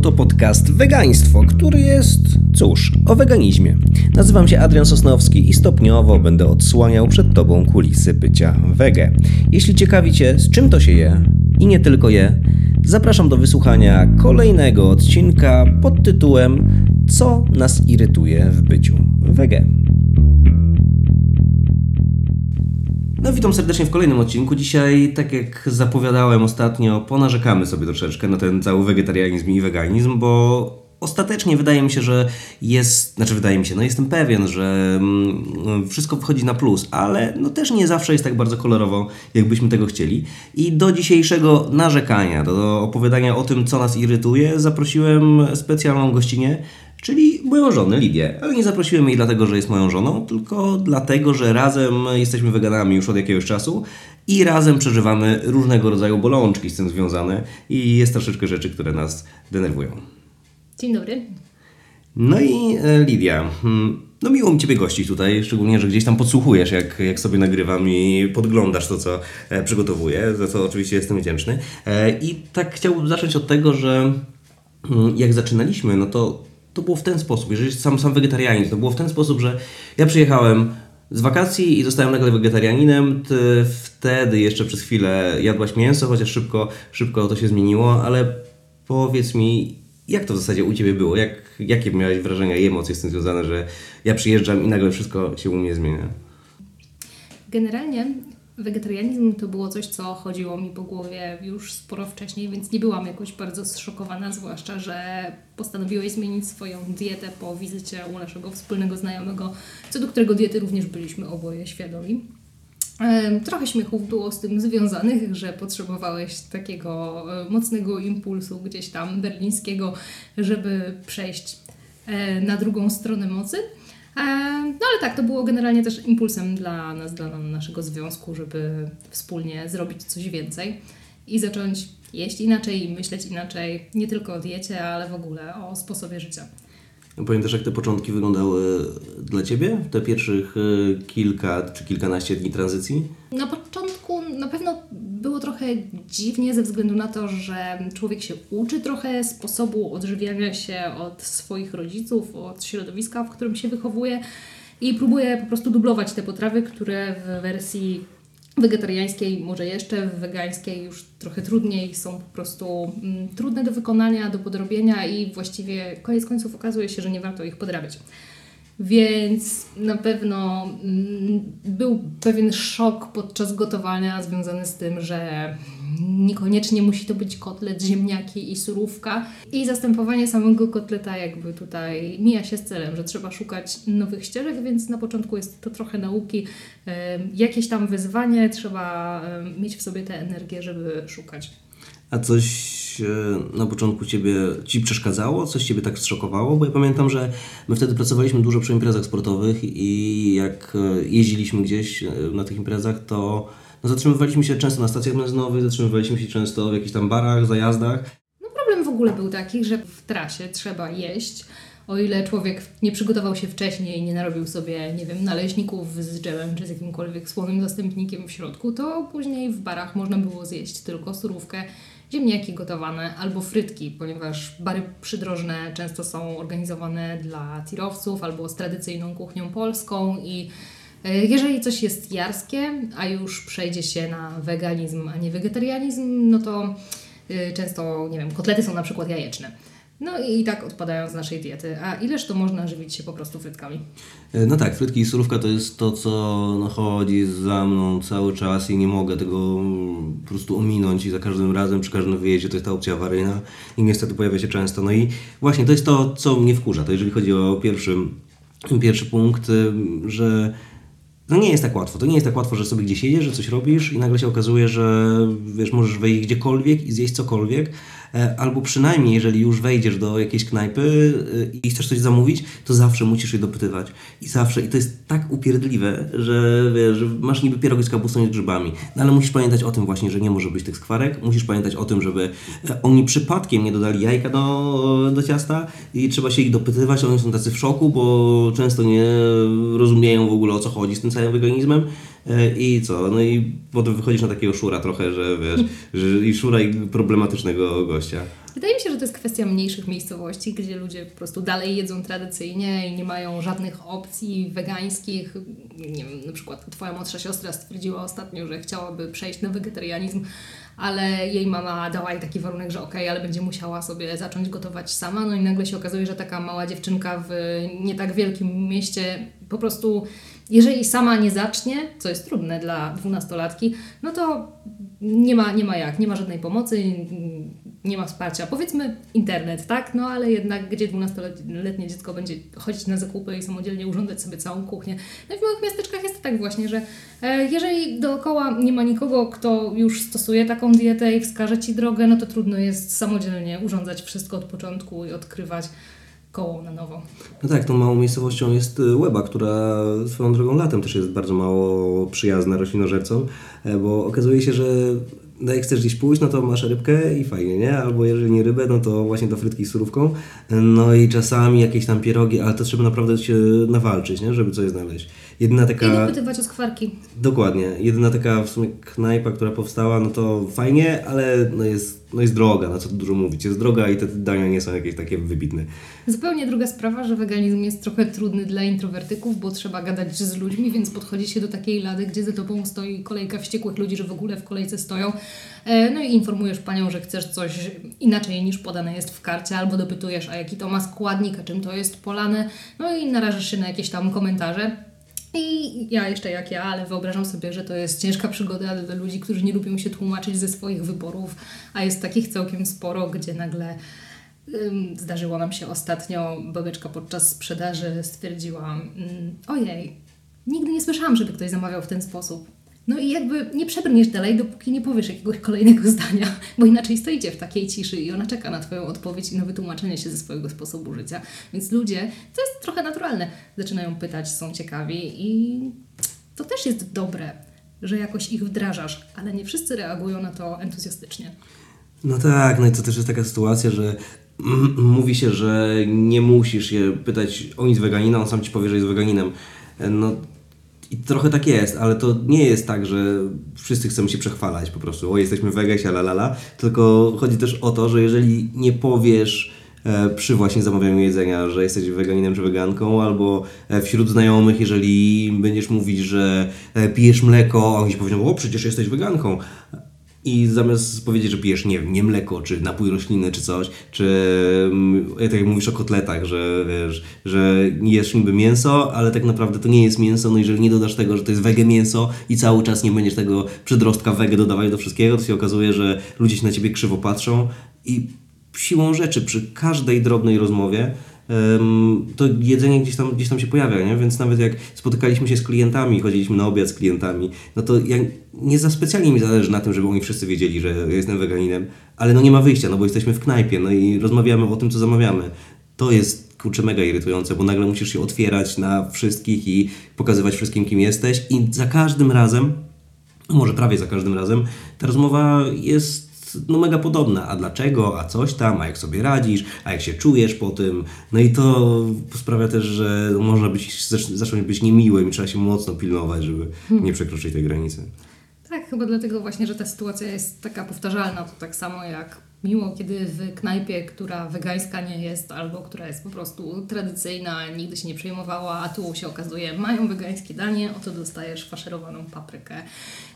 Oto podcast Wegaństwo, który jest, cóż, o weganizmie. Nazywam się Adrian Sosnowski i stopniowo będę odsłaniał przed Tobą kulisy bycia wege. Jeśli ciekawi Cię, z czym to się je i nie tylko je, zapraszam do wysłuchania kolejnego odcinka pod tytułem Co nas irytuje w byciu wege. No witam serdecznie w kolejnym odcinku. Dzisiaj, tak jak zapowiadałem ostatnio, ponarzekamy sobie troszeczkę na ten cały wegetarianizm i weganizm, bo ostatecznie wydaje mi się, że jest, znaczy wydaje mi się, no jestem pewien, że mm, wszystko wychodzi na plus, ale no też nie zawsze jest tak bardzo kolorowo, jakbyśmy tego chcieli. I do dzisiejszego narzekania, do opowiadania o tym, co nas irytuje, zaprosiłem specjalną gościnę, czyli moją żonę Lidię. Ale nie zaprosiłem jej dlatego, że jest moją żoną, tylko dlatego, że razem jesteśmy weganami już od jakiegoś czasu i razem przeżywamy różnego rodzaju bolączki z tym związane i jest troszeczkę rzeczy, które nas denerwują. Dzień dobry. No i e, Lidia, hmm, no miło mi Ciebie gościć tutaj, szczególnie, że gdzieś tam podsłuchujesz, jak, jak sobie nagrywam i podglądasz to, co e, przygotowuję, za co oczywiście jestem wdzięczny. E, I tak chciałbym zacząć od tego, że mm, jak zaczynaliśmy, no to to było w ten sposób, jeżeli sam, sam wegetarianizm, to było w ten sposób, że ja przyjechałem z wakacji i zostałem nagle wegetarianinem, ty wtedy jeszcze przez chwilę jadłaś mięso, chociaż szybko, szybko to się zmieniło, ale powiedz mi, jak to w zasadzie u Ciebie było? Jak, jakie miałeś wrażenia i emocje z tym związane, że ja przyjeżdżam i nagle wszystko się u mnie zmienia? Generalnie wegetarianizm to było coś, co chodziło mi po głowie już sporo wcześniej, więc nie byłam jakoś bardzo zszokowana, zwłaszcza, że postanowiłeś zmienić swoją dietę po wizycie u naszego wspólnego znajomego, co do którego diety również byliśmy oboje świadomi. Trochę śmiechów było z tym związanych, że potrzebowałeś takiego e, mocnego impulsu gdzieś tam berlińskiego, żeby przejść e, na drugą stronę mocy. E, No ale tak, to było generalnie też impulsem dla nas, dla naszego związku, żeby wspólnie zrobić coś więcej i zacząć jeść inaczej i myśleć inaczej, nie tylko o diecie, ale w ogóle o sposobie życia. Pamiętasz, jak te początki wyglądały dla Ciebie? Te pierwszych y, kilka czy kilkanaście dni tranzycji? Na początku na pewno trochę dziwnie ze względu na to, że człowiek się uczy trochę sposobu odżywiania się od swoich rodziców, od środowiska, w którym się wychowuje i próbuje po prostu dublować te potrawy, które w wersji wegetariańskiej, może jeszcze w wegańskiej już trochę trudniej, są po prostu mm, trudne do wykonania, do podrobienia i właściwie koniec końców okazuje się, że nie warto ich podrabiać. Więc na pewno mm, był pewien szok podczas gotowania związany z tym, że niekoniecznie musi to być kotlet, ziemniaki i surówka. I zastępowanie samego kotleta jakby tutaj mija się z celem, że trzeba szukać nowych ścieżek, więc na początku jest to trochę nauki, jakieś tam wyzwanie, trzeba mieć w sobie tę energię, żeby szukać. A coś e, na początku ciebie, Ci przeszkadzało? Coś Ciebie tak zszokowało? Bo ja pamiętam, że my wtedy pracowaliśmy dużo przy imprezach sportowych i jak e, jeździliśmy gdzieś e, na tych imprezach, to no, zatrzymywaliśmy się często na stacjach benzynowych, zatrzymywaliśmy się często w jakichś tam barach, zajazdach. No problem w ogóle był taki, że w trasie trzeba jeść. O ile człowiek nie przygotował się wcześniej, nie narobił sobie, nie wiem, naleśników z dżemem czy z jakimkolwiek słonym zastępnikiem w środku, to później w barach można było zjeść tylko surówkę, ziemniaki gotowane albo frytki, ponieważ bary przydrożne często są organizowane dla tirowców albo z tradycyjną kuchnią polską i e, jeżeli coś jest jarskie, a już przejdzie się na weganizm, a nie wegetarianizm, no to y, często, nie wiem, kotlety są na przykład jajeczne. No i tak odpadają z naszej diety. A ileż to można żywić się po prostu frytkami? E, No tak, frytki i surówka to jest to, co no, chodzi za mną cały czas i nie mogę tego mm, po prostu ominąć i za każdym razem, przy każdym wyjeździe to jest ta opcja awaryjna i niestety pojawia się często. No i właśnie to jest to, co mnie wkurza, to jeżeli chodzi o pierwszy, pierwszy punkt, y, że no nie jest tak łatwo. To nie jest tak łatwo, że sobie gdzieś jedziesz, że coś robisz i nagle się okazuje, że wiesz, możesz wejść gdziekolwiek i zjeść cokolwiek. E, Albo przynajmniej, jeżeli już wejdziesz do jakiejś knajpy e, i chcesz coś zamówić, to zawsze musisz je dopytywać. I zawsze, i to jest tak upierdliwe, że wiesz, masz niby pierogi z kapustą i z grzybami. No ale musisz pamiętać o tym właśnie, że nie może być tych skwarek. Musisz pamiętać o tym, żeby e, oni przypadkiem nie dodali jajka do, do ciasta i trzeba się ich dopytywać. Oni są tacy w szoku, bo często nie rozumieją w ogóle o co chodzi z tym całym weganizmem. E, I co? No i potem wychodzisz na takiego szura trochę, że wiesz, że i szura i problematycznego gościa. Wydaje mi się, że to jest kwestia mniejszych miejscowości, gdzie ludzie po prostu dalej jedzą tradycyjnie i nie mają żadnych opcji wegańskich. Nie wiem, na przykład twoja młodsza siostra stwierdziła ostatnio, że chciałaby przejść na wegetarianizm, ale jej mama dała jej taki warunek, że okej, ale będzie musiała sobie zacząć gotować sama. No i nagle się okazuje, że taka mała dziewczynka w nie tak wielkim mieście po prostu, jeżeli sama nie zacznie, co jest trudne dla dwunastolatki, no to nie ma, nie ma jak, nie ma żadnej pomocy, nie ma wsparcia. Powiedzmy internet, tak? No ale jednak gdzie 12-letnie dziecko będzie chodzić na zakupy i samodzielnie urządzać sobie całą kuchnię. No i w małych miasteczkach jest tak właśnie, że e, jeżeli dookoła nie ma nikogo, kto już stosuje taką dietę i wskaże Ci drogę, no to trudno jest samodzielnie urządzać wszystko od początku i odkrywać koło na nowo. No tak, tą małą miejscowością jest y, Łeba, która swoją drogą latem też jest bardzo mało przyjazna roślinożercom, e, bo okazuje się, że no jak chcesz gdzieś pójść, no to masz rybkę i fajnie, nie? Albo jeżeli nie rybę, no to właśnie to frytki z surówką. No i czasami jakieś tam pierogi, ale to trzeba naprawdę się nawalczyć, nie? Żeby coś znaleźć. Jedyna I taka... dopytywać o skwarki. Dokładnie. Jedyna taka w sumie knajpa, która powstała, no to fajnie, ale no jest, no jest droga, na co tu dużo mówić. Jest droga i te dania nie są jakieś takie wybitne. Zupełnie druga sprawa, że weganizm jest trochę trudny dla introwertyków, bo trzeba gadać z ludźmi, więc podchodzi się do takiej lady, gdzie za tobą stoi kolejka wściekłych ludzi, że w ogóle w kolejce stoją. E, No i informujesz panią, że chcesz coś inaczej niż podane jest w karcie, albo dopytujesz, a jaki to ma składnik, a czym to jest polane. No i narażasz się na jakieś tam komentarze. I ja jeszcze jak ja, ale wyobrażam sobie, że to jest ciężka przygoda dla ludzi, którzy nie lubią się tłumaczyć ze swoich wyborów, a jest takich całkiem sporo, gdzie nagle ym, zdarzyło nam się ostatnio, babeczka podczas sprzedaży stwierdziła, ojej, nigdy nie słyszałam, żeby ktoś zamawiał w ten sposób. No i jakby nie przebrniesz dalej, dopóki nie powiesz jakiegoś kolejnego zdania, bo inaczej stoicie w takiej ciszy i ona czeka na Twoją odpowiedź i na wytłumaczenie się ze swojego sposobu życia. Więc ludzie, to jest trochę naturalne, zaczynają pytać, są ciekawi i to też jest dobre, że jakoś ich wdrażasz, ale nie wszyscy reagują na to entuzjastycznie. No tak, no i to też jest taka sytuacja, że mówi się, że nie musisz się pytać o nic weganina, on sam ci powie, że jest weganinem. No i trochę tak jest, ale to nie jest tak, że wszyscy chcemy się przechwalać po prostu, o jesteśmy wegasi, la la la, tylko chodzi też o to, że jeżeli nie powiesz e, przy właśnie zamawianiu jedzenia, że jesteś weganinem czy weganką, albo e, wśród znajomych, jeżeli będziesz mówić, że e, pijesz mleko, a oni ci powiedzą, o przecież jesteś weganką, i zamiast powiedzieć, że pijesz, nie wiem, nie mleko, czy napój roślinny, czy coś, czy mm, tak jak mówisz o kotletach, że wiesz, że jesz niby mięso, ale tak naprawdę to nie jest mięso, no jeżeli nie dodasz tego, że to jest wege mięso i cały czas nie będziesz tego przedrostka wege dodawać do wszystkiego, to się okazuje, że ludzie się na ciebie krzywo patrzą i siłą rzeczy przy każdej drobnej rozmowie to jedzenie gdzieś tam, gdzieś tam się pojawia, nie? Więc nawet jak spotykaliśmy się z klientami, chodziliśmy na obiad z klientami, no to ja nie za specjalnie mi zależy na tym, żeby oni wszyscy wiedzieli, że jestem weganinem, ale no nie ma wyjścia, no bo jesteśmy w knajpie, no i rozmawiamy o tym, co zamawiamy. To jest kurczę mega irytujące, bo nagle musisz się otwierać na wszystkich i pokazywać wszystkim, kim jesteś i za każdym razem, może prawie za każdym razem, ta rozmowa jest no mega podobna. A dlaczego? A coś tam? A jak sobie radzisz? A jak się czujesz po tym? No i to sprawia też, że można być, zac- zacząć być niemiłym i trzeba się mocno pilnować, żeby nie przekroczyć tej granicy. Tak, chyba dlatego właśnie, że ta sytuacja jest taka powtarzalna. To tak samo jak miło, kiedy w knajpie, która wegańska nie jest, albo która jest po prostu tradycyjna, nigdy się nie przejmowała, a tu się okazuje, mają wegańskie danie, oto dostajesz faszerowaną paprykę.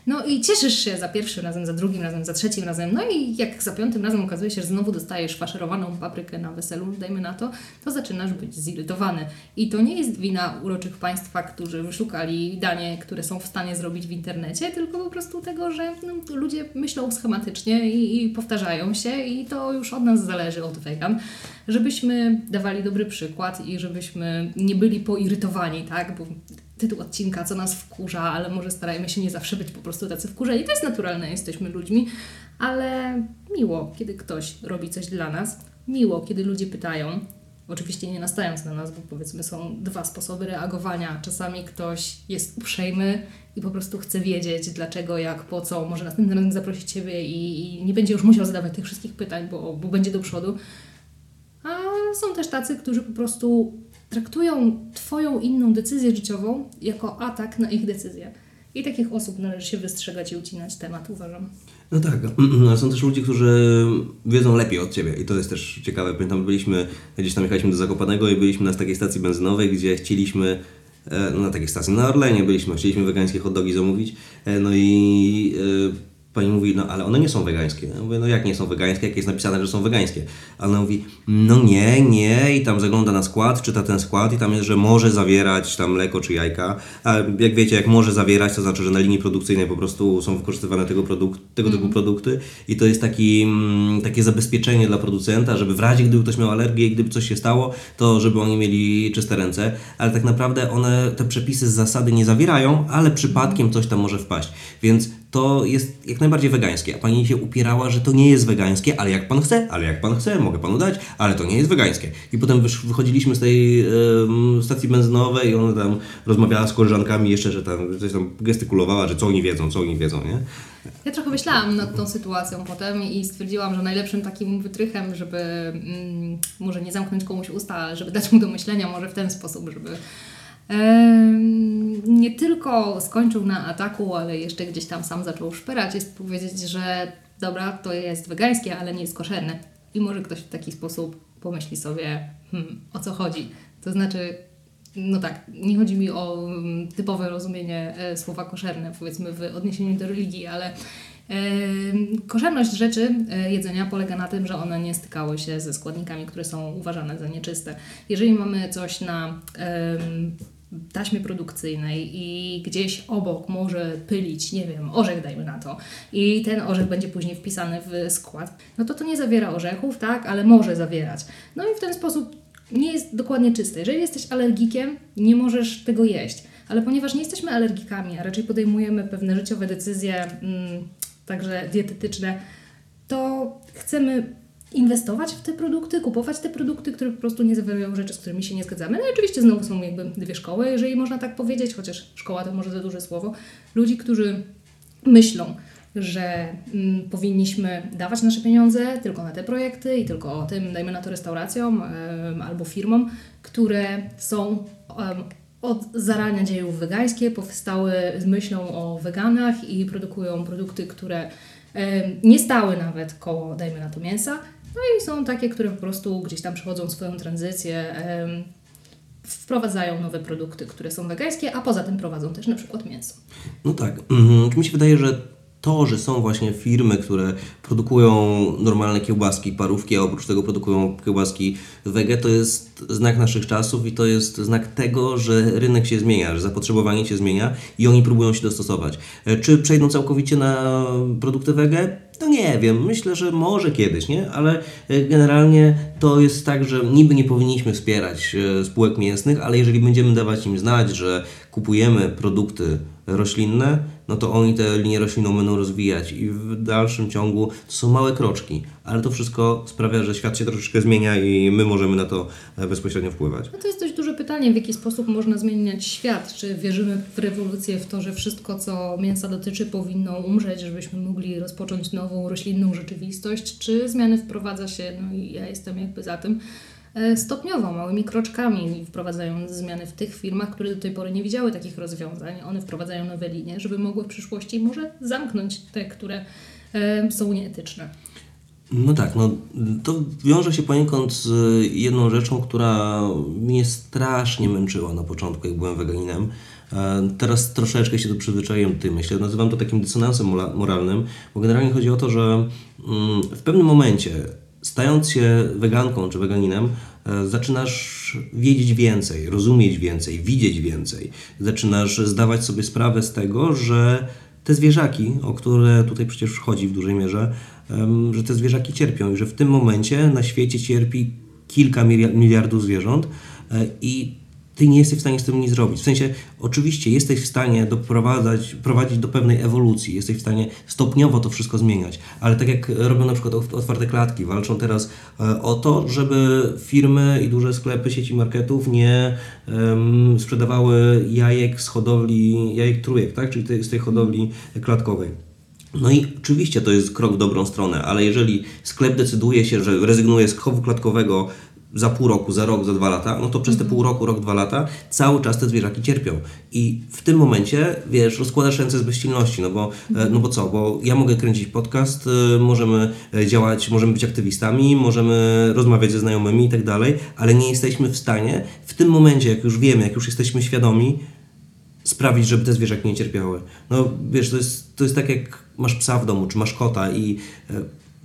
No i cieszysz się za pierwszym razem, za drugim razem, za trzecim razem, no i jak za piątym razem okazuje się, że znowu dostajesz faszerowaną paprykę na weselu, dajmy na to, to zaczynasz być zirytowany. I to nie jest wina uroczych państwa, którzy wyszukali danie, które są w stanie zrobić w internecie, tylko po prostu tego, że no, ludzie myślą schematycznie i, i powtarzają się i to już od nas zależy, od wegan, żebyśmy dawali dobry przykład i żebyśmy nie byli poirytowani, tak, bo tytuł odcinka, co nas wkurza, ale może starajmy się nie zawsze być po prostu tacy wkurzeni. To jest naturalne, jesteśmy ludźmi, ale miło, kiedy ktoś robi coś dla nas, miło, kiedy ludzie pytają, Oczywiście nie nastając na nas, bo powiedzmy są dwa sposoby reagowania. Czasami ktoś jest uprzejmy i po prostu chce wiedzieć dlaczego, jak, po co, może następnym razem zaprosić Ciebie i, i nie będzie już musiał zadawać tych wszystkich pytań, bo, bo będzie do przodu. A są też tacy, którzy po prostu traktują Twoją inną decyzję życiową jako atak na ich decyzję. I takich osób należy się wystrzegać i ucinać temat, uważam. No tak, a są też ludzie, którzy wiedzą lepiej od Ciebie i to jest też ciekawe. Pamiętam, byliśmy, gdzieś tam jechaliśmy do Zakopanego i byliśmy na takiej stacji benzynowej, gdzie chcieliśmy, e, no na takiej stacji, na Orlenie byliśmy, chcieliśmy wegańskie hot dogi zamówić, e, no i e, pani mówi, no ale one nie są wegańskie. Ja mówię, no jak nie są wegańskie, jak jest napisane, że są wegańskie? A ona mówi, no nie, nie i tam zagląda na skład, czyta ten skład i tam jest, że może zawierać tam mleko czy jajka. A jak wiecie, jak może zawierać, to znaczy, że na linii produkcyjnej po prostu są wykorzystywane tego, produk- tego typu produkty i to jest taki, mm, takie zabezpieczenie dla producenta, żeby w razie gdyby ktoś miał alergię i gdyby coś się stało, to żeby oni mieli czyste ręce, ale tak naprawdę one te przepisy z zasady nie zawierają, ale przypadkiem coś tam może wpaść. Więc to jest jak najbardziej wegańskie. A pani się upierała, że to nie jest wegańskie, ale jak pan chce, ale jak pan chce, mogę panu dać, ale to nie jest wegańskie. I potem wychodziliśmy z tej em, stacji benzynowej i ona tam rozmawiała z koleżankami jeszcze, że tam coś tam gestykulowała, że co oni wiedzą, co oni wiedzą, nie? Ja trochę myślałam nad tą sytuacją potem i stwierdziłam, że najlepszym takim wytrychem, żeby mm, może nie zamknąć komuś usta, żeby dać mu do myślenia, może w ten sposób, żeby em, nie tylko skończył na ataku, ale jeszcze gdzieś tam sam zaczął szperać, jest powiedzieć, że dobra, to jest wegańskie, ale nie jest koszerne. I może ktoś w taki sposób pomyśli sobie, hmm, o co chodzi. To znaczy, no tak, nie chodzi mi o mm, typowe rozumienie e, słowa koszerne, powiedzmy w odniesieniu do religii, ale em, koszerność rzeczy e, jedzenia polega na tym, że one nie stykały się ze składnikami, które są uważane za nieczyste. Jeżeli mamy coś na taśmie produkcyjnej i gdzieś obok może pylić, nie wiem, orzech dajmy na to i ten orzech będzie później wpisany w skład, no to to nie zawiera orzechów, tak, ale może zawierać. No i w ten sposób nie jest dokładnie czyste. Jeżeli jesteś alergikiem, nie możesz tego jeść. Ale ponieważ nie jesteśmy alergikami, a raczej podejmujemy pewne życiowe decyzje, mm, także dietetyczne, to chcemy inwestować w te produkty, kupować te produkty, które po prostu nie zawierają rzeczy, z którymi się nie zgadzamy. No i oczywiście znowu są jakby dwie szkoły, jeżeli można tak powiedzieć, chociaż szkoła to może za duże słowo. Ludzi, którzy myślą, że mm, powinniśmy dawać nasze pieniądze tylko na te projekty i tylko o tym, dajmy na to restauracjom em, albo firmom, które są em, od zarania dziejów wegańskie, powstały z myślą o weganach i produkują produkty, które em, nie stały nawet koło, dajmy na to, mięsa. No i są takie, które po prostu gdzieś tam przechodzą swoją tranzycję, wprowadzają nowe produkty, które są wegańskie, a poza tym prowadzą też na przykład mięso. No tak. Mhm. Mi się wydaje, że to, że są właśnie firmy, które produkują normalne kiełbaski, parówki, a oprócz tego produkują kiełbaski wege, to jest znak naszych czasów i to jest znak tego, że rynek się zmienia, że zapotrzebowanie się zmienia i oni próbują się dostosować. E, Czy przejdą całkowicie na produkty wege? No nie wiem, myślę, że może kiedyś, nie? Ale e, generalnie to jest tak, że niby nie powinniśmy wspierać e, spółek mięsnych, ale jeżeli będziemy dawać im znać, że kupujemy produkty roślinne, no to oni tę linię roślinną będą rozwijać i w dalszym ciągu to są małe kroczki, ale to wszystko sprawia, że świat się troszeczkę zmienia i my możemy na to e, bezpośrednio wpływać. No to jest dość duże pytanie, w jaki sposób można zmieniać świat. Czy wierzymy w rewolucję, w to, że wszystko, co mięsa dotyczy, powinno umrzeć, żebyśmy mogli rozpocząć nową roślinną rzeczywistość, czy zmiany wprowadza się, no i ja jestem jakby za tym, stopniowo, małymi kroczkami, wprowadzając zmiany w tych firmach, które do tej pory nie widziały takich rozwiązań. One wprowadzają nowe linie, żeby mogły w przyszłości może zamknąć te, które e, są nieetyczne. No tak, no to wiąże się poniekąd z jedną rzeczą, która mnie strasznie męczyła na początku, jak byłem weganinem. E, Teraz troszeczkę się do przyzwyczaiłem do tej. Nazywam to takim dysonansem moralnym, bo generalnie chodzi o to, że mm, w pewnym momencie, stając się weganką czy weganinem, e, zaczynasz wiedzieć więcej, rozumieć więcej, widzieć więcej. Zaczynasz zdawać sobie sprawę z tego, że te zwierzaki, o które tutaj przecież chodzi w dużej mierze, że te zwierzaki cierpią i że w tym momencie na świecie cierpi kilka milia- miliardów zwierząt e, i ty nie jesteś w stanie z tym nic zrobić. W sensie, oczywiście jesteś w stanie doprowadzać, prowadzić do pewnej ewolucji, jesteś w stanie stopniowo to wszystko zmieniać, ale tak jak robią na przykład ot- otwarte klatki, walczą teraz e, o to, żeby firmy i duże sklepy sieci marketów nie em, sprzedawały jajek z hodowli, jajek trójek, tak? czyli tej, z tej hodowli klatkowej. No i oczywiście to jest krok w dobrą stronę, ale jeżeli sklep decyduje się, że rezygnuje z chowu klatkowego za pół roku, za rok, za dwa lata, no to przez te pół roku, rok, dwa lata cały czas te zwierzaki cierpią. I w tym momencie, wiesz, rozkładasz ręce z bezsilności, no bo, e, no bo co, bo ja mogę kręcić podcast, e, możemy e, działać, możemy być aktywistami, możemy rozmawiać ze znajomymi i tak dalej, ale nie jesteśmy w stanie w tym momencie, jak już wiemy, jak już jesteśmy świadomi, sprawić, żeby te zwierzaki nie cierpiały. No wiesz, to jest, to jest tak jak masz psa w domu, czy masz kota i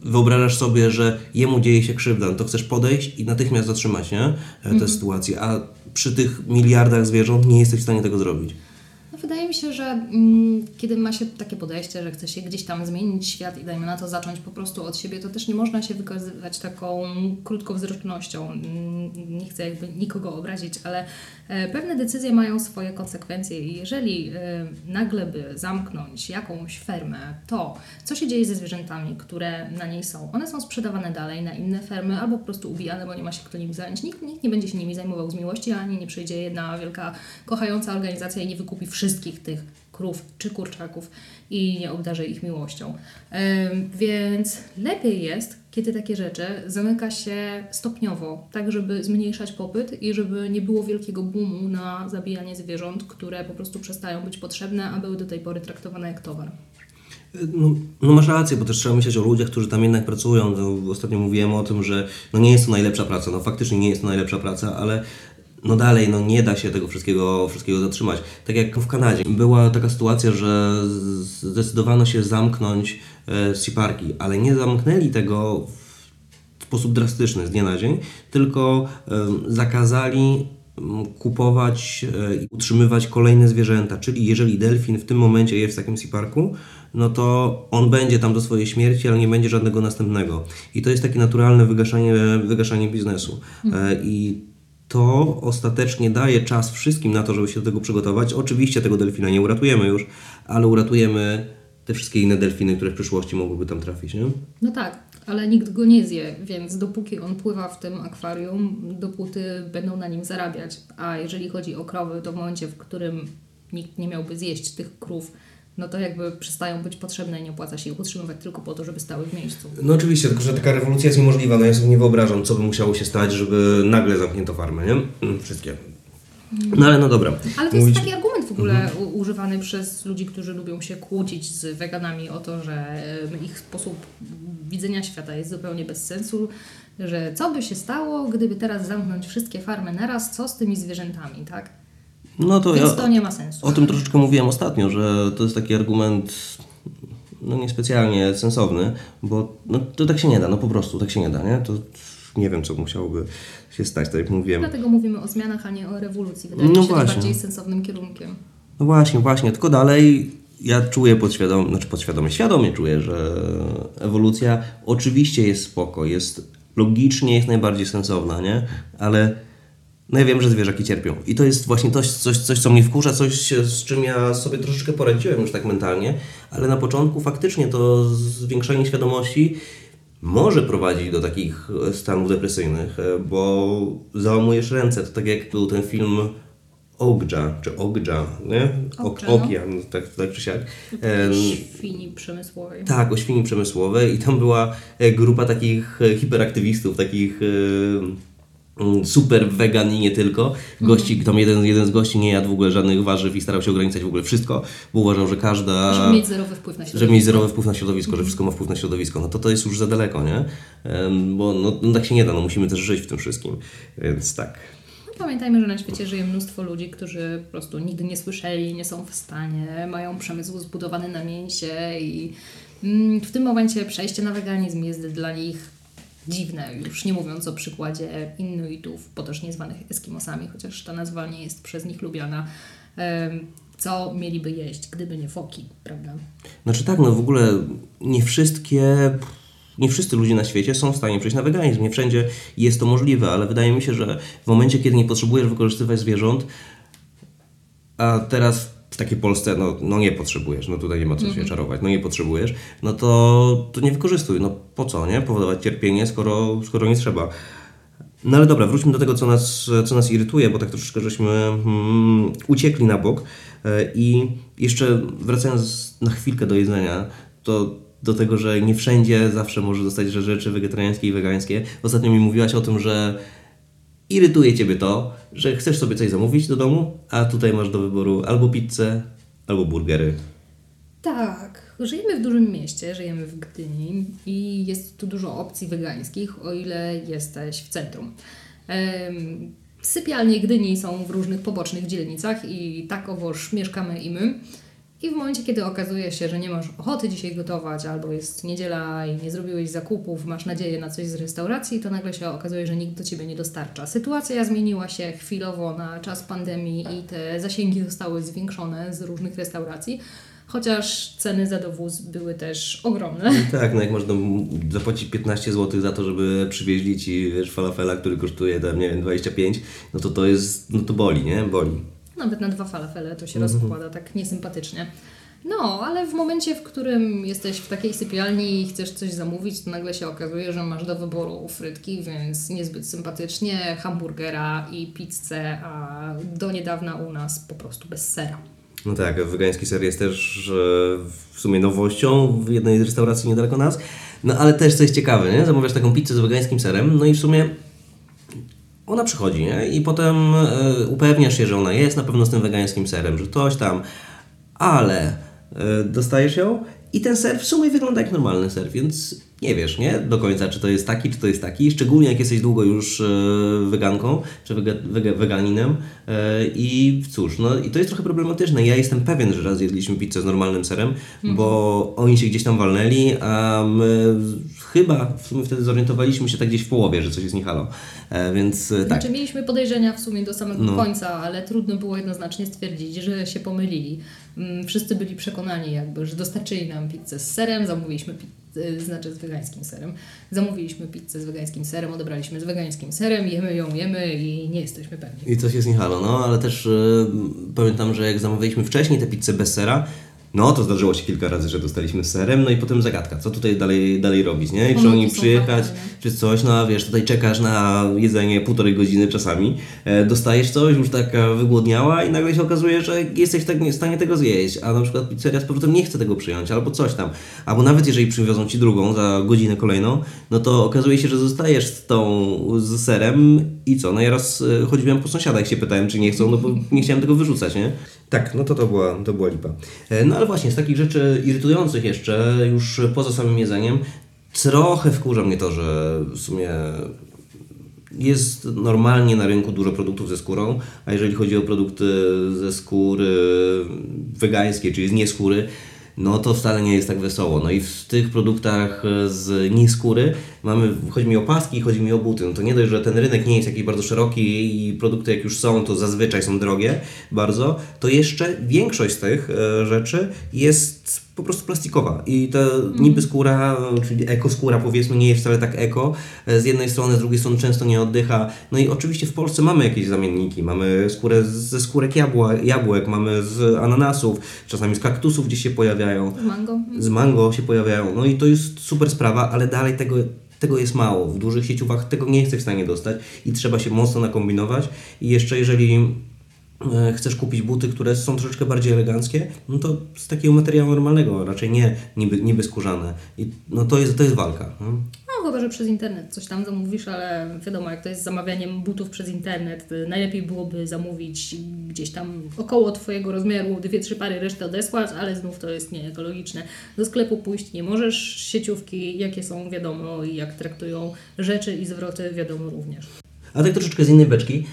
wyobrażasz sobie, że jemu dzieje się krzywda, no to chcesz podejść i natychmiast zatrzymać, nie? E, Tę sytuację, a przy tych miliardach zwierząt nie jesteś w stanie tego zrobić. Wydaje mi się, że mm, kiedy ma się takie podejście, że chce się gdzieś tam zmienić świat i dajmy na to zacząć po prostu od siebie, to też nie można się wykazywać taką krótkowzrocznością. Mm, Nie chcę jakby nikogo obrazić, ale e, pewne decyzje mają swoje konsekwencje i jeżeli e, nagle by zamknąć jakąś fermę, to co się dzieje ze zwierzętami, które na niej są? One są sprzedawane dalej na inne fermy albo po prostu ubijane, bo nie ma się kto nimi zająć. Nikt, nikt nie będzie się nimi zajmował z miłości, ani nie przyjdzie jedna wielka kochająca organizacja i nie wykupi wszystkich tych krów czy kurczaków i nie obdarzy ich miłością. Więc lepiej jest, kiedy takie rzeczy zamyka się stopniowo, tak żeby zmniejszać popyt i żeby nie było wielkiego boomu na zabijanie zwierząt, które po prostu przestają być potrzebne, a były do tej pory traktowane jak towar. No, no masz rację, bo też trzeba myśleć o ludziach, którzy tam jednak pracują. No, ostatnio mówiłem o tym, że no nie jest to najlepsza praca. No faktycznie nie jest to najlepsza praca, ale no dalej, no nie da się tego wszystkiego, wszystkiego zatrzymać. Tak jak w Kanadzie. Była taka sytuacja, że zdecydowano się zamknąć e, ale nie zamknęli tego w sposób drastyczny z dnia na dzień, tylko em, zakazali kupować e, i utrzymywać kolejne zwierzęta. Czyli jeżeli delfin w tym momencie jest w takim sea parku, no to on będzie tam do swojej śmierci, ale nie będzie żadnego następnego. I to jest takie naturalne wygaszanie, wygaszanie biznesu. E, I to ostatecznie daje czas wszystkim na to, żeby się do tego przygotować. Oczywiście tego delfina nie uratujemy już, ale uratujemy te wszystkie inne delfiny, które w przyszłości mogłyby tam trafić. Nie? No tak, ale nikt go nie zje, więc dopóki on pływa w tym akwarium, dopóty będą na nim zarabiać. A jeżeli chodzi o krowy, to w momencie, w którym nikt nie miałby zjeść tych krów, no to jakby przestają być potrzebne i nie opłaca się ich utrzymywać tylko po to, żeby stały w miejscu. No oczywiście, tylko że taka rewolucja jest niemożliwa. No ja sobie nie wyobrażam, co by musiało się stać, żeby nagle zamknięto farmy, nie? Mm, Wszystkie. No ale no dobra. Ale to jest Mówić- taki argument w ogóle u- używany przez ludzi, którzy lubią się kłócić z weganami o to, że ich sposób widzenia świata jest zupełnie bez sensu, że co by się stało, gdyby teraz zamknąć wszystkie farmy naraz, co z tymi zwierzętami, tak? No to Więc ja to nie ma sensu. o tym troszeczkę mówiłem ostatnio, że to jest taki argument no niespecjalnie sensowny, bo no, to tak się nie da, no po prostu tak się nie da, nie? To nie wiem, co musiałoby się stać, tak jak mówiłem. Dlatego mówimy o zmianach, a nie o rewolucji. Wydaje No mi się właśnie. to bardziej sensownym kierunkiem. No właśnie, właśnie, tylko dalej ja czuję podświadomie, znaczy podświadomie, świadomie czuję, że ewolucja oczywiście jest spoko, jest logicznie, jest najbardziej sensowna, nie? Ale no ja wiem, że zwierzaki cierpią. I to jest właśnie coś, coś, coś, co mnie wkurza, coś, z czym ja sobie troszeczkę poradziłem już tak mentalnie, ale na początku faktycznie to zwiększanie świadomości może prowadzić do takich e, stanów depresyjnych, e, bo załamujesz ręce. To tak jak był ten film Ogdża, czy Ogdża, nie? Ok, Okdża, no. tak, tak czy siak. Em, Świni przemysłowej. tak, o świni przemysłowej i tam była e, grupa takich hiperaktywistów, takich super wegan i nie tylko. Gości, tam jeden, jeden z gości nie jadł w ogóle żadnych warzyw i starał się ograniczać w ogóle wszystko, bo uważał, że każda... Żeby mieć zerowy wpływ na Żeby środowisko. mieć zerowy wpływ na środowisko, że wszystko ma wpływ na środowisko, no to to jest już za daleko, nie? Bo no, no tak się nie da, no musimy też żyć w tym wszystkim, więc tak. No, Pamiętajmy, że na świecie żyje mnóstwo ludzi, którzy po prostu nigdy nie słyszeli, nie są w stanie, mają przemysł zbudowany na mięsie i mm, w tym momencie przejście na weganizm jest dla nich dziwne, już nie mówiąc o przykładzie Inuitów, potocznie zwanych Eskimosami, chociaż ta nazwa nie jest przez nich lubiana. Co mieliby jeść, gdyby nie foki, prawda? Znaczy tak, no w ogóle nie wszystkie, nie wszyscy ludzie na świecie są w stanie przejść na weganizm. Nie wszędzie jest to możliwe, ale wydaje mi się, że w momencie, kiedy nie potrzebujesz wykorzystywać zwierząt, a teraz takiej Polsce, no, no nie potrzebujesz, no tutaj nie ma co się czarować, no nie potrzebujesz, no to, to nie wykorzystuj. No po co, nie? Powodować cierpienie, skoro, skoro nie trzeba. No ale dobra, wróćmy do tego, co nas, co nas irytuje, bo tak troszeczkę żeśmy mm, uciekli na bok. E, I jeszcze wracając na chwilkę do jedzenia, to do tego, że nie wszędzie zawsze może dostać rzeczy wegetariańskie i wegańskie. Ostatnio mi mówiłaś o tym, że irytuje Ciebie to, że chcesz sobie coś zamówić do domu, a tutaj masz do wyboru albo pizzę, albo burgery. Tak, żyjemy w dużym mieście, żyjemy w Gdyni i jest tu dużo opcji wegańskich, o ile jesteś w centrum. Em, Sypialnie Gdyni są w różnych pobocznych dzielnicach i takowoż mieszkamy i my. I w momencie, kiedy okazuje się, że nie masz ochoty dzisiaj gotować, albo jest niedziela i nie zrobiłeś zakupów, masz nadzieję na coś z restauracji, to nagle się okazuje, że nikt do ciebie nie dostarcza. Sytuacja zmieniła się chwilowo na czas pandemii i te zasięgi zostały zwiększone z różnych restauracji, chociaż ceny za dowóz były też ogromne. Tak, no jak można zapłacić 15 zł za to, żeby przywieźli Ci wiesz, falafela, który kosztuje tam, nie wiem, 25, no to to jest, no to boli, nie? Boli. Nawet na dwa falafele to się rozkłada tak niesympatycznie. No, ale w momencie, w którym jesteś w takiej sypialni i chcesz coś zamówić, to nagle się okazuje, że masz do wyboru frytki, więc niezbyt sympatycznie, hamburgera i pizzę, a do niedawna u nas po prostu bez sera. No tak, wegański ser jest też e, w sumie nowością w jednej z restauracji niedaleko nas. No ale też coś ciekawe, nie? Zamawiasz taką pizzę z wegańskim serem, no i w sumie ona przychodzi, nie? I potem e, upewniasz się, że ona jest na pewno z tym wegańskim serem, że coś tam, ale e, dostajesz ją i ten ser w sumie wygląda jak normalny ser, więc nie wiesz, nie? Do końca, czy to jest taki, czy to jest taki. Szczególnie jak jesteś długo już e, weganką, czy wega, wega, weganinem. E, I cóż, no i to jest trochę problematyczne. Ja jestem pewien, że raz jedliśmy pizzę z normalnym serem, bo oni się gdzieś tam walnęli, a my chyba w sumie wtedy zorientowaliśmy się tak gdzieś w połowie, że coś jest nie halo. E, więc e, tak. Znaczy mieliśmy podejrzenia w sumie do samego końca, ale trudno było jednoznacznie stwierdzić, że się pomylili. Mm, Wszyscy byli przekonani jakby, że dostarczyli nam pizzę z serem, zamówiliśmy pizzę, znaczy z wegańskim serem. Zamówiliśmy pizzę z wegańskim serem, odebraliśmy z wegańskim serem, jemy ją, jemy i nie jesteśmy pewni. I coś jest nie halo, no ale też e, pamiętam, że jak zamawialiśmy wcześniej tę pizzę bez sera, no to zdarzyło się kilka razy, że dostaliśmy serem, no i potem zagadka, co tutaj dalej, dalej robić, nie? I czy oni przyjechać, czy coś, no wiesz, tutaj czekasz na jedzenie półtorej godziny czasami, e, dostajesz coś, już taka wygłodniała i nagle się okazuje, że jesteś tak nie w stanie tego zjeść, a na przykład pizzeria z powrotem nie chce tego przyjąć, albo coś tam. Albo nawet jeżeli przywiozą Ci drugą za godzinę kolejną, no to okazuje się, że zostajesz z tą, z serem i co, no ja raz e, chodziłem po sąsiadach się pytałem, czy nie chcą, no bo nie chciałem tego wyrzucać, nie? Tak, no to to była, to była lipa. E, No ale właśnie, z takich rzeczy irytujących jeszcze, już poza samym jedzeniem, trochę wkurza mnie to, że w sumie jest normalnie na rynku dużo produktów ze skórą, a jeżeli chodzi o produkty ze skóry wegańskie, czyli z nieskóry, no to wcale nie jest tak wesoło. No i w tych produktach z nieskóry mamy, chodzi mi o paski, chodzi mi o buty. No to nie dość, że ten rynek nie jest jakiś bardzo szeroki i produkty jak już są, to zazwyczaj są drogie bardzo, to jeszcze większość z tych e, rzeczy jest po prostu plastikowa i ta niby skóra, czyli ekoskóra powiedzmy, nie jest wcale tak eko z jednej strony, z drugiej strony często nie oddycha. No i oczywiście w Polsce mamy jakieś zamienniki, mamy skórę ze skórek jabła, jabłek, mamy z ananasów, czasami z kaktusów gdzieś się pojawiają, Z mango? z mango się pojawiają, no i to jest super sprawa, ale dalej tego tego jest mało. W dużych sieciówkach tego nie jesteś w stanie dostać i trzeba się mocno nakombinować. I jeszcze jeżeli chcesz kupić buty, które są troszeczkę bardziej eleganckie, no to z takiego materiału normalnego, raczej nie niby, niby skórzane. I no to jest, to jest walka. No. No chyba, że przez internet coś tam zamówisz, ale wiadomo, jak to jest zamawianiem butów przez internet, y, najlepiej byłoby zamówić gdzieś tam około Twojego rozmiaru, dwie, trzy pary, resztę odesłać, ale znów to jest nieekologiczne. Do sklepu pójść nie możesz, sieciówki jakie są wiadomo i jak traktują rzeczy i zwroty wiadomo również. A tak troszeczkę z innej beczki,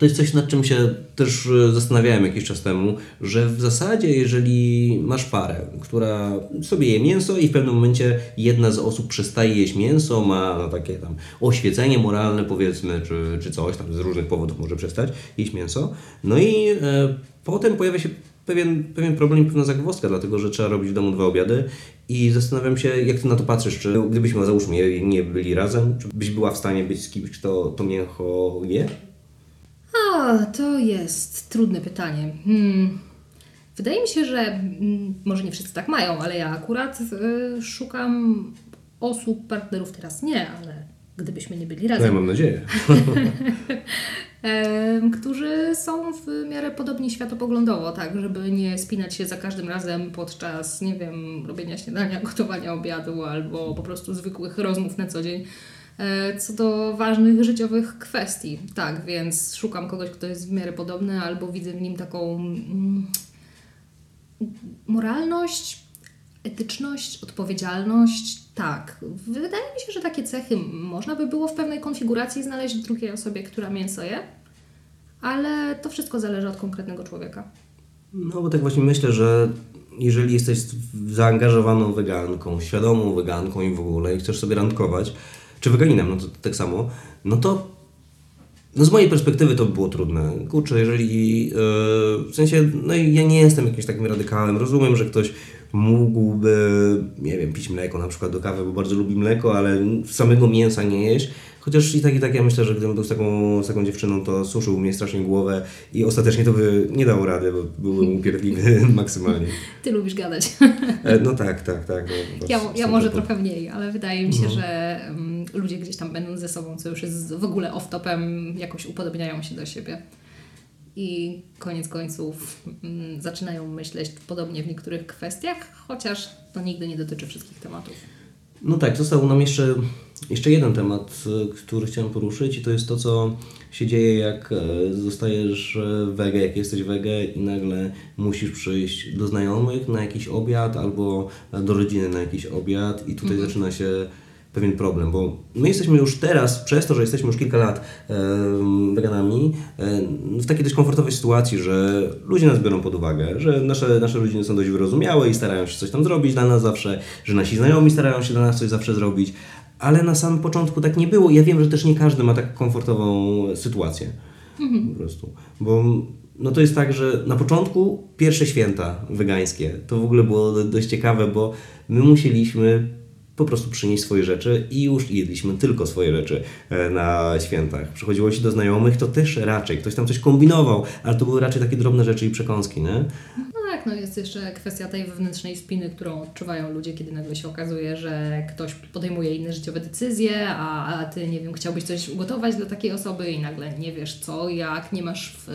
to jest coś, nad czym się też e, zastanawiałem jakiś czas temu, że w zasadzie, jeżeli masz parę, która sobie je mięso i w pewnym momencie jedna z osób przestaje jeść mięso, ma takie tam oświecenie moralne powiedzmy, czy, czy coś tam z różnych powodów może przestać jeść mięso, no i e, potem pojawia się pewien, pewien problem i pewna zagwozdka, dlatego że trzeba robić w domu dwa obiady i zastanawiam się, jak ty na to patrzysz, czy gdybyśmy, załóżmy, nie byli razem, czy byś była w stanie być z kimś, kto to mięcho je? A, to jest trudne pytanie. Hmm. Wydaje mi się, że mm, może nie wszyscy tak mają, ale ja akurat y, szukam osób, partnerów teraz nie, ale gdybyśmy nie byli No ja razem, mam nadzieję. którzy są w miarę podobni światopoglądowo, tak, żeby nie spinać się za każdym razem podczas, nie wiem, robienia śniadania, gotowania obiadu albo po prostu zwykłych rozmów na co dzień. E, Co do ważnych życiowych kwestii, tak, więc szukam kogoś, kto jest w miarę podobny, albo widzę w nim taką mm, moralność, etyczność, odpowiedzialność. Tak, wydaje mi się, że takie cechy można by było w pewnej konfiguracji znaleźć w drugiej osobie, która mięso je, ale to wszystko zależy od konkretnego człowieka. No bo tak właśnie myślę, że jeżeli jesteś zaangażowaną weganką, świadomą weganką i w ogóle i chcesz sobie randkować, czy weganinem, no to tak samo, no to no z mojej perspektywy to by było trudne. Kurczę, jeżeli yy, w sensie, no ja nie jestem jakimś takim radykałem. Rozumiem, że ktoś mógłby, nie wiem, pić mleko na przykład do kawy, bo bardzo lubi mleko, ale samego mięsa nie jeść. Chociaż i tak, i tak ja myślę, że gdybym był z taką, z taką dziewczyną, to suszył mnie strasznie głowę i ostatecznie to by nie dało rady, bo byłbym upierdliwy maksymalnie. Ty lubisz gadać. E, No tak, tak, tak. No, Ja, ja może trochę mniej, ale wydaje mi się, że um, ludzie gdzieś tam będąc ze sobą, co już jest w ogóle off-topem, jakoś upodobniają się do siebie. I koniec końców mm, zaczynają myśleć podobnie w niektórych kwestiach, chociaż to nigdy nie dotyczy wszystkich tematów. No tak, został nam jeszcze, jeszcze jeden temat, e, który chciałem poruszyć i to jest to, co się dzieje, jak e, zostajesz e, wege, jak jesteś wege i nagle musisz przyjść do znajomych na jakiś obiad albo do rodziny na jakiś obiad i tutaj zaczyna się pewien problem, bo my jesteśmy już teraz, przez to, że jesteśmy już kilka lat e, weganami, e, w takiej dość komfortowej sytuacji, że ludzie nas biorą pod uwagę, że nasze, nasze rodziny są dość wyrozumiałe i starają się coś tam zrobić dla nas zawsze, że nasi znajomi starają się dla nas coś zawsze zrobić, ale na samym początku tak nie było. Ja wiem, że też nie każdy ma tak komfortową sytuację. Po prostu. Bo no to jest tak, że na początku pierwsze święta wegańskie to w ogóle było do- dość ciekawe, bo my musieliśmy po prostu przynieść swoje rzeczy i już jedliśmy tylko swoje rzeczy e, na świętach. Przychodziło się do znajomych, to też raczej ktoś tam coś kombinował, ale to były raczej takie drobne rzeczy i przekąski, nie? No tak, no jest jeszcze kwestia tej wewnętrznej spiny, którą odczuwają ludzie, kiedy nagle się okazuje, że ktoś podejmuje inne życiowe decyzje, a, a ty, nie wiem, chciałbyś coś ugotować dla takiej osoby i nagle nie wiesz co, jak, nie masz w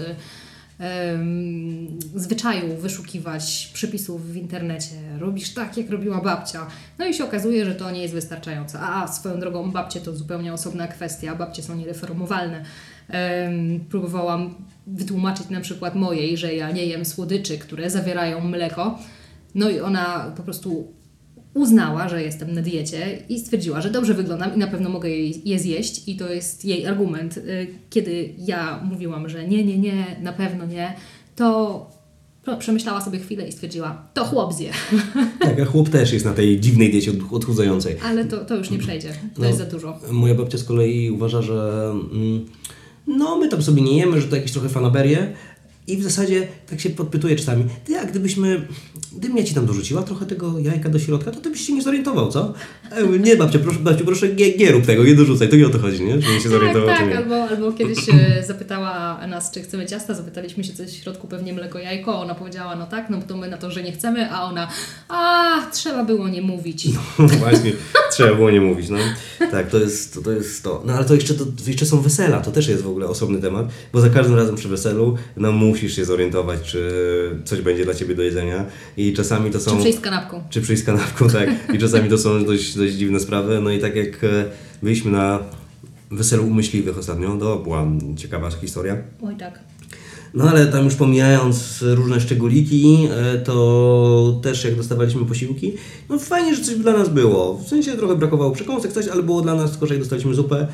zwyczaju wyszukiwać przepisów w internecie, robisz tak, jak robiła babcia. No i się okazuje, że to nie jest wystarczające. A swoją drogą, babcie to zupełnie osobna kwestia, babcie są niereformowalne. Próbowałam wytłumaczyć na przykład mojej, że ja nie jem słodyczy, które zawierają mleko. No i ona po prostu uznała, że jestem na diecie i stwierdziła, że dobrze wyglądam i na pewno mogę je, je zjeść i to jest jej argument. Y, Kiedy ja mówiłam, że nie, nie, nie, na pewno nie, to przemyślała sobie chwilę i stwierdziła, to chłop zje, Tak, a chłop też jest na tej dziwnej diecie od- odchudzającej. ale to, to już nie przejdzie, to No. jest za dużo. Moja babcia z kolei uważa, że mm, no my tam sobie nie jemy, że to jakieś trochę fanaberie i w zasadzie tak się podpytuje czasami, ty a gdybyśmy, gdybym ja Ci tam dorzuciła trochę tego jajka do środka, to Ty byś się nie zorientował, co? Mówię, nie babcia, proszę, babciu, proszę nie, nie rób tego, nie dorzucaj, to nie o to chodzi, nie? Żebym się Tak, zorientował, czy tak, nie. albo, albo kiedyś e, zapytała nas, czy chcemy ciasta, zapytaliśmy się coś w środku, pewnie mleko, jajko, ona powiedziała, no tak, no to my na to, że nie chcemy, a ona, a trzeba było nie mówić. Właśnie, trzeba było nie mówić, no. Tak, to jest to. to, jest to. No ale to jeszcze, to jeszcze są wesela, to też jest w ogóle osobny temat, bo za każdym razem przy weselu, no musisz się zorientować, czy coś będzie dla Ciebie do jedzenia i czasami to są... Czy przyjść z kanapką. Czy przyjść z kanapką, tak. I czasami to są dość, dość dziwne sprawy. No i tak jak e, byliśmy na weselu u myśliwych ostatnio, to była ciekawa historia. Oj tak. No ale tam już pomijając różne szczególiki, e, to też jak dostawaliśmy posiłki, no fajnie, że coś dla nas było. W sensie trochę brakowało przekąsek, coś, ale było dla nas, tylko że jak dostaliśmy zupę,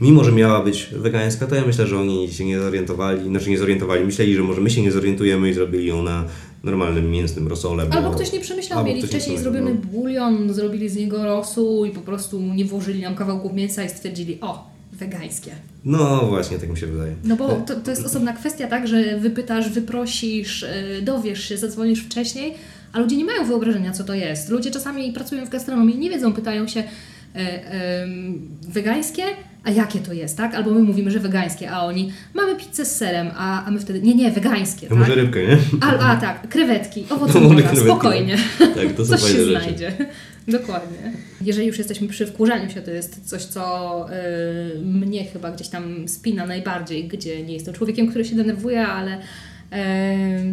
mimo że miała być wegańska, to ja myślę, że oni się nie zorientowali, znaczy nie zorientowali, myśleli, że może my się nie zorientujemy i zrobili ją na normalnym mięsnym rosole. bo- Albo ktoś nie przemyślał, mieli wcześniej zrobiony bulion, zrobili z niego rosół i po prostu nie włożyli nam kawałków mięsa i stwierdzili, o, wegańskie. No właśnie, tak mi się wydaje. No bo to, to jest osobna kwestia, tak, że wypytasz, wyprosisz, yy, dowiesz się, zadzwonisz wcześniej, a ludzie nie mają wyobrażenia, co to jest. Ludzie czasami pracują w gastronomii i nie wiedzą, pytają się yy, wegańskie, a jakie to jest, tak? Albo my mówimy, że wegańskie, a oni mamy pizzę z serem, a, a my wtedy, nie, nie, wegańskie, A tak? może rybkę, nie? A, a tak, krewetki, owoce No, krewetki, spokojnie. Tak, to są Coś się rzeczy. znajdzie. Dokładnie. Jeżeli już jesteśmy przy wkurzaniu się, to jest coś, co y, mnie chyba gdzieś tam spina najbardziej, gdzie nie jestem człowiekiem, który się denerwuje, ale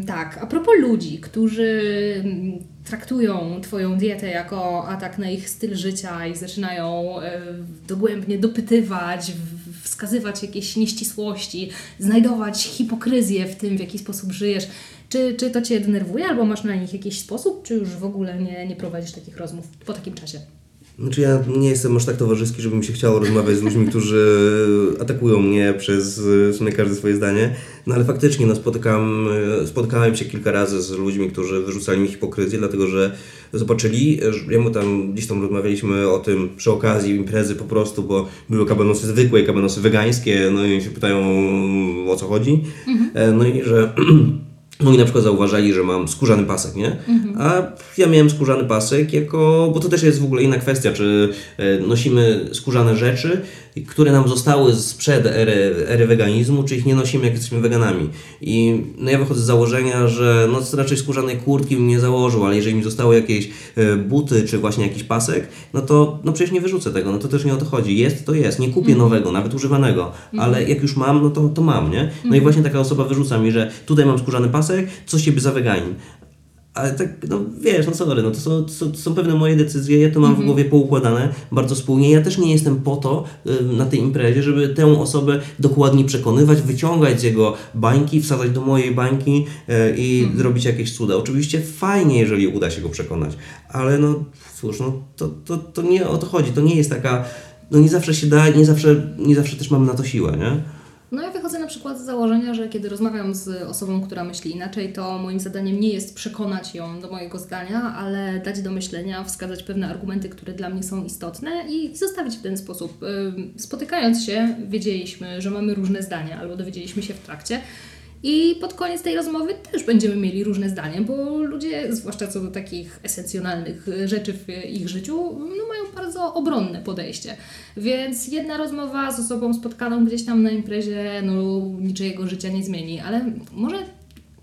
tak, a propos ludzi, którzy mm, traktują Twoją dietę jako atak na ich styl życia i zaczynają e, dogłębnie dopytywać, wskazywać jakieś nieścisłości, znajdować hipokryzję w tym, w jaki sposób żyjesz. Czy, czy to Cię denerwuje, albo masz na nich jakiś sposób, czy już w ogóle nie, nie prowadzisz takich rozmów po takim czasie? Znaczy ja nie jestem aż tak towarzyski, żeby mi się chciało rozmawiać z ludźmi, którzy atakują mnie przez w sumie każde swoje zdanie. No ale faktycznie no, spotykam, spotkałem się kilka razy z ludźmi, którzy wyrzucali mi hipokryzję, dlatego że zobaczyli, że ja mu tam gdzieś tam rozmawialiśmy o tym przy okazji imprezy po prostu, bo były kabanosy zwykłe i kabanosy wegańskie, no i się pytają o co chodzi. E, No i że Oni na przykład zauważali, że mam skórzany pasek, nie? A ja miałem skórzany pasek jako, bo to też jest w ogóle inna kwestia, czy e, nosimy skórzane rzeczy, które nam zostały sprzed ery, ery weganizmu, czy ich nie nosimy, jak jesteśmy weganami. I no ja wychodzę z założenia, że no raczej skórzanej kurtki bym nie założył, ale jeżeli mi zostały jakieś e, buty, czy właśnie jakiś pasek, no to no przecież nie wyrzucę tego, no to też nie o to chodzi. Jest, to jest. Nie kupię nowego, nawet używanego, ale jak już mam, no to, to mam, nie? No i właśnie taka osoba wyrzuca mi, że tutaj mam skórzany pasek, co z ciebie za weganin. Ale tak, no wiesz, no sorry, no to są, to są, pewne moje decyzje, ja to mam w głowie poukładane bardzo spójnie. Ja też nie jestem po to y, na tej imprezie, żeby tę osobę dokładnie przekonywać, wyciągać z jego bańki, wsadzać do mojej bańki y, i zrobić jakieś cuda. Oczywiście fajnie, jeżeli uda się go przekonać, ale no cóż, no to, to, to nie o to chodzi, to nie jest taka, no nie zawsze się da, nie zawsze, nie zawsze też mam na to siłę, nie? No ja wychodzę na przykład z założenia, że kiedy rozmawiam z osobą, która myśli inaczej, to moim zadaniem nie jest przekonać ją do mojego zdania, ale dać do myślenia, wskazać pewne argumenty, które dla mnie są istotne i zostawić w ten sposób. Spotykając się, wiedzieliśmy, że mamy różne zdania, albo dowiedzieliśmy się w trakcie. I pod koniec tej rozmowy też będziemy mieli różne zdanie, bo ludzie, zwłaszcza co do takich esencjonalnych rzeczy w ich życiu, no mają bardzo obronne podejście. Więc jedna rozmowa z osobą spotkaną gdzieś tam na imprezie, no niczego życia nie zmieni, ale może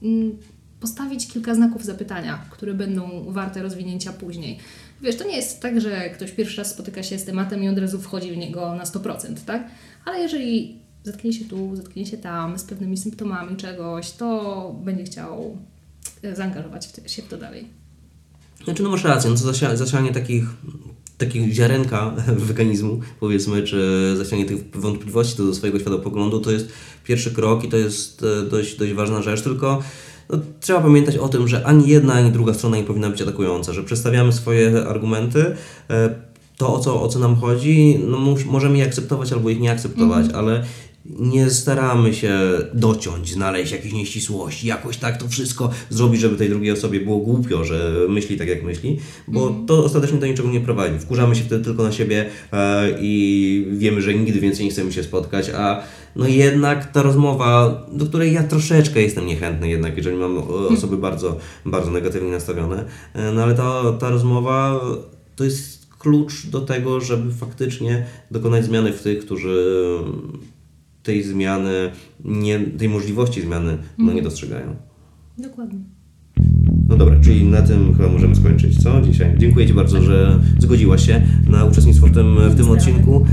mm, postawić kilka znaków zapytania, które będą warte rozwinięcia później. Wiesz, to nie jest tak, że ktoś pierwszy raz spotyka się z tematem i od razu wchodzi w niego na 100%, tak? Ale jeżeli zetknie się tu, zetknie się tam z pewnymi symptomami czegoś, to będzie chciał e, zaangażować się w to dalej. Znaczy, no masz rację, no to zasia- zasianie takich, takich ziarenka weganizmu, powiedzmy, czy zasianie tych wątpliwości do swojego światopoglądu, to jest pierwszy krok i to jest e, dość, dość ważna rzecz, tylko no, trzeba pamiętać o tym, że ani jedna, ani druga strona nie powinna być atakująca, że przedstawiamy swoje argumenty, e, to o co, o co nam chodzi, no możemy je akceptować albo ich nie akceptować, ale nie staramy się dociąć, znaleźć jakieś nieścisłości, jakoś tak to wszystko zrobić, żeby tej drugiej osobie było głupio, że myśli tak jak myśli, bo to ostatecznie do niczego nie prowadzi. Wkurzamy się wtedy tylko na siebie e, i wiemy, że nigdy więcej nie chcemy się spotkać, a no jednak ta rozmowa, do której ja troszeczkę jestem niechętny jednak, jeżeli mam e, osoby bardzo, bardzo negatywnie nastawione, e, no ale ta, ta rozmowa to jest klucz do tego, żeby faktycznie dokonać zmiany w tych, którzy tej zmiany, nie, tej możliwości zmiany no, nie dostrzegają. Dokładnie. No dobra, czyli na tym chyba możemy skończyć, co? Dzisiaj. Dziękuję Ci bardzo, że zgodziłaś się na uczestnictwo w tym, w tym odcinku.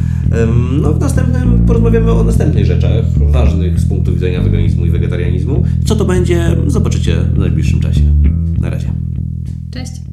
No w następnym porozmawiamy o następnych rzeczach ważnych z punktu widzenia weganizmu i wegetarianizmu. Co to będzie, zobaczycie w najbliższym czasie. Na razie. Cześć!